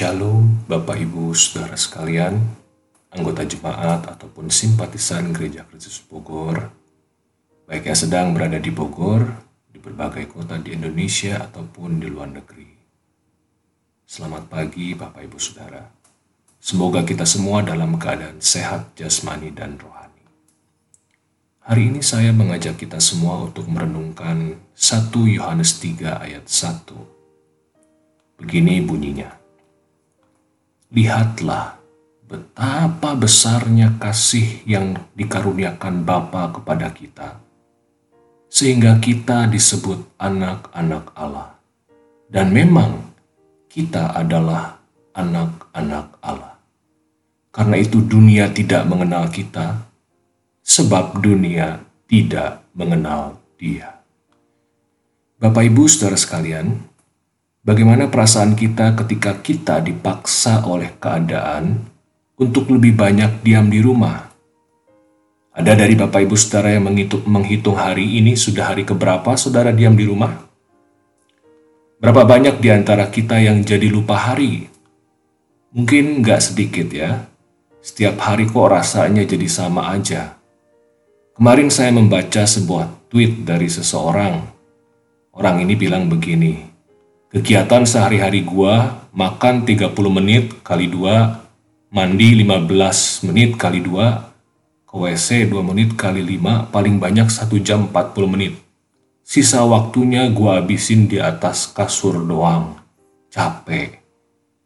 Shalom Bapak Ibu Saudara sekalian, anggota jemaat ataupun simpatisan Gereja Kristus Bogor, baik yang sedang berada di Bogor, di berbagai kota di Indonesia ataupun di luar negeri. Selamat pagi Bapak Ibu Saudara. Semoga kita semua dalam keadaan sehat jasmani dan rohani. Hari ini saya mengajak kita semua untuk merenungkan 1 Yohanes 3 ayat 1. Begini bunyinya. Lihatlah betapa besarnya kasih yang dikaruniakan Bapa kepada kita, sehingga kita disebut anak-anak Allah. Dan memang kita adalah anak-anak Allah. Karena itu dunia tidak mengenal kita, sebab dunia tidak mengenal dia. Bapak Ibu Saudara sekalian, bagaimana perasaan kita ketika kita dipaksa oleh keadaan untuk lebih banyak diam di rumah? Ada dari Bapak Ibu Saudara yang menghitung, hari ini sudah hari keberapa saudara diam di rumah? Berapa banyak di antara kita yang jadi lupa hari? Mungkin nggak sedikit ya, setiap hari kok rasanya jadi sama aja. Kemarin saya membaca sebuah tweet dari seseorang. Orang ini bilang begini, kegiatan sehari-hari gua makan 30 menit kali dua, mandi 15 menit kali dua, ke WC 2 menit kali 5, paling banyak 1 jam 40 menit. Sisa waktunya gua habisin di atas kasur doang. Capek.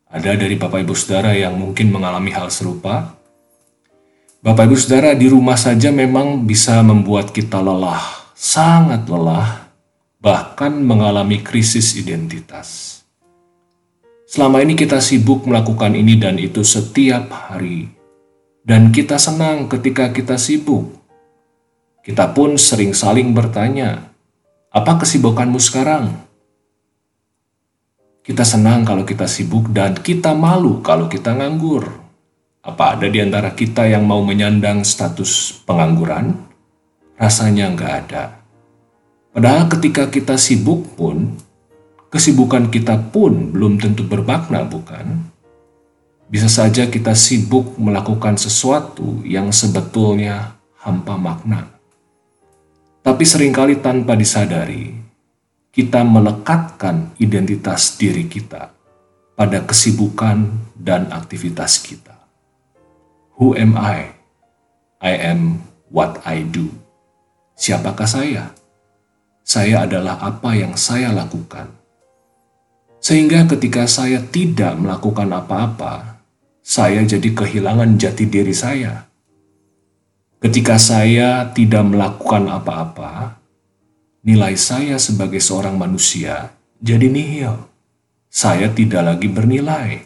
Ada dari Bapak Ibu Saudara yang mungkin mengalami hal serupa? Bapak Ibu Saudara di rumah saja memang bisa membuat kita lelah, sangat lelah, bahkan mengalami krisis identitas. Selama ini kita sibuk melakukan ini dan itu setiap hari. Dan kita senang ketika kita sibuk. Kita pun sering saling bertanya, apa kesibukanmu sekarang? Kita senang kalau kita sibuk dan kita malu kalau kita nganggur. Apa ada di antara kita yang mau menyandang status pengangguran? Rasanya nggak ada. Padahal ketika kita sibuk pun, kesibukan kita pun belum tentu bermakna, bukan? Bisa saja kita sibuk melakukan sesuatu yang sebetulnya hampa makna. Tapi sering kali tanpa disadari, kita melekatkan identitas diri kita pada kesibukan dan aktivitas kita. Who am I? I am what I do. Siapakah saya? Saya adalah apa yang saya lakukan. Sehingga ketika saya tidak melakukan apa-apa, saya jadi kehilangan jati diri saya. Ketika saya tidak melakukan apa-apa, nilai saya sebagai seorang manusia jadi nihil. Saya tidak lagi bernilai,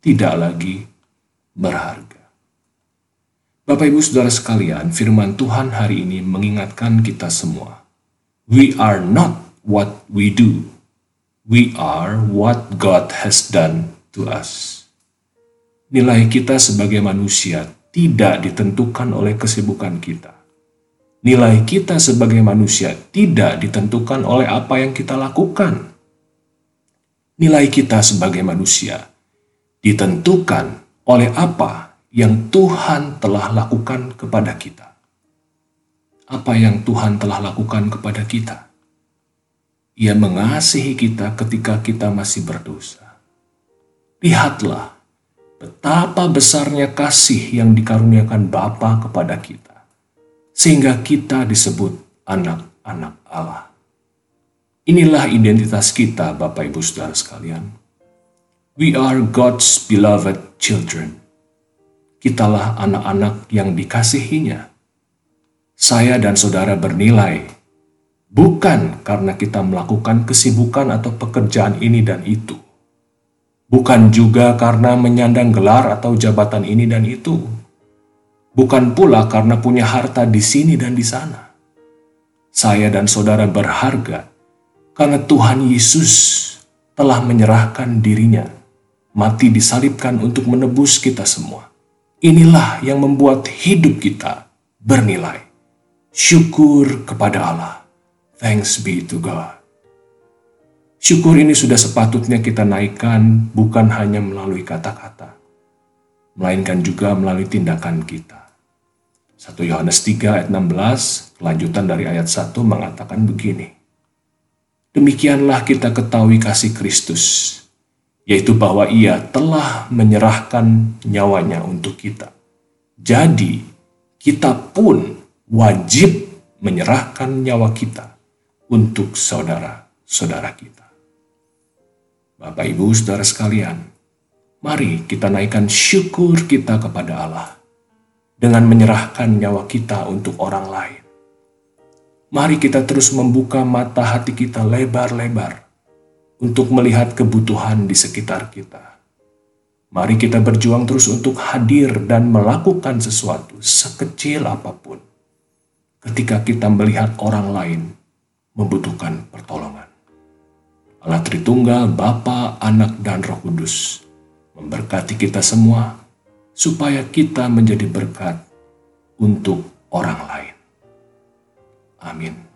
tidak lagi berharga. Bapak Ibu Saudara sekalian, firman Tuhan hari ini mengingatkan kita semua. We are not what we do. We are what God has done to us. Nilai kita sebagai manusia tidak ditentukan oleh kesibukan kita Nilai kita sebagai manusia tidak ditentukan oleh apa yang kita lakukan. Nilai kita sebagai manusia ditentukan oleh apa yang Tuhan telah lakukan kepada kita. Apa yang Tuhan telah lakukan kepada kita? Ia mengasihi kita ketika kita masih berdosa. Lihatlah betapa besarnya kasih yang dikaruniakan Bapa kepada kita sehingga kita disebut anak-anak Allah. Inilah identitas kita, Bapak Ibu Saudara sekalian. We are God's beloved children. Kitalah anak-anak yang dikasihinya. Saya dan saudara bernilai bukan karena kita melakukan kesibukan atau pekerjaan ini dan itu. Bukan juga karena menyandang gelar atau jabatan ini dan itu bukan pula karena punya harta di sini dan di sana. Saya dan saudara berharga karena Tuhan Yesus telah menyerahkan dirinya, mati disalibkan untuk menebus kita semua. Inilah yang membuat hidup kita bernilai. Syukur kepada Allah. Thanks be to God. Syukur ini sudah sepatutnya kita naikkan bukan hanya melalui kata-kata, melainkan juga melalui tindakan kita. 1 Yohanes 3 ayat 16, kelanjutan dari ayat 1 mengatakan begini. Demikianlah kita ketahui kasih Kristus, yaitu bahwa ia telah menyerahkan nyawanya untuk kita. Jadi, kita pun wajib menyerahkan nyawa kita untuk saudara-saudara kita. Bapak, Ibu, saudara sekalian, mari kita naikkan syukur kita kepada Allah dengan menyerahkan nyawa kita untuk orang lain. Mari kita terus membuka mata hati kita lebar-lebar untuk melihat kebutuhan di sekitar kita. Mari kita berjuang terus untuk hadir dan melakukan sesuatu sekecil apa pun ketika kita melihat orang lain membutuhkan pertolongan. Allah Tritunggal, Bapa, Anak, dan Roh Kudus memberkati kita semua supaya kita menjadi berkat untuk orang lain. Amin.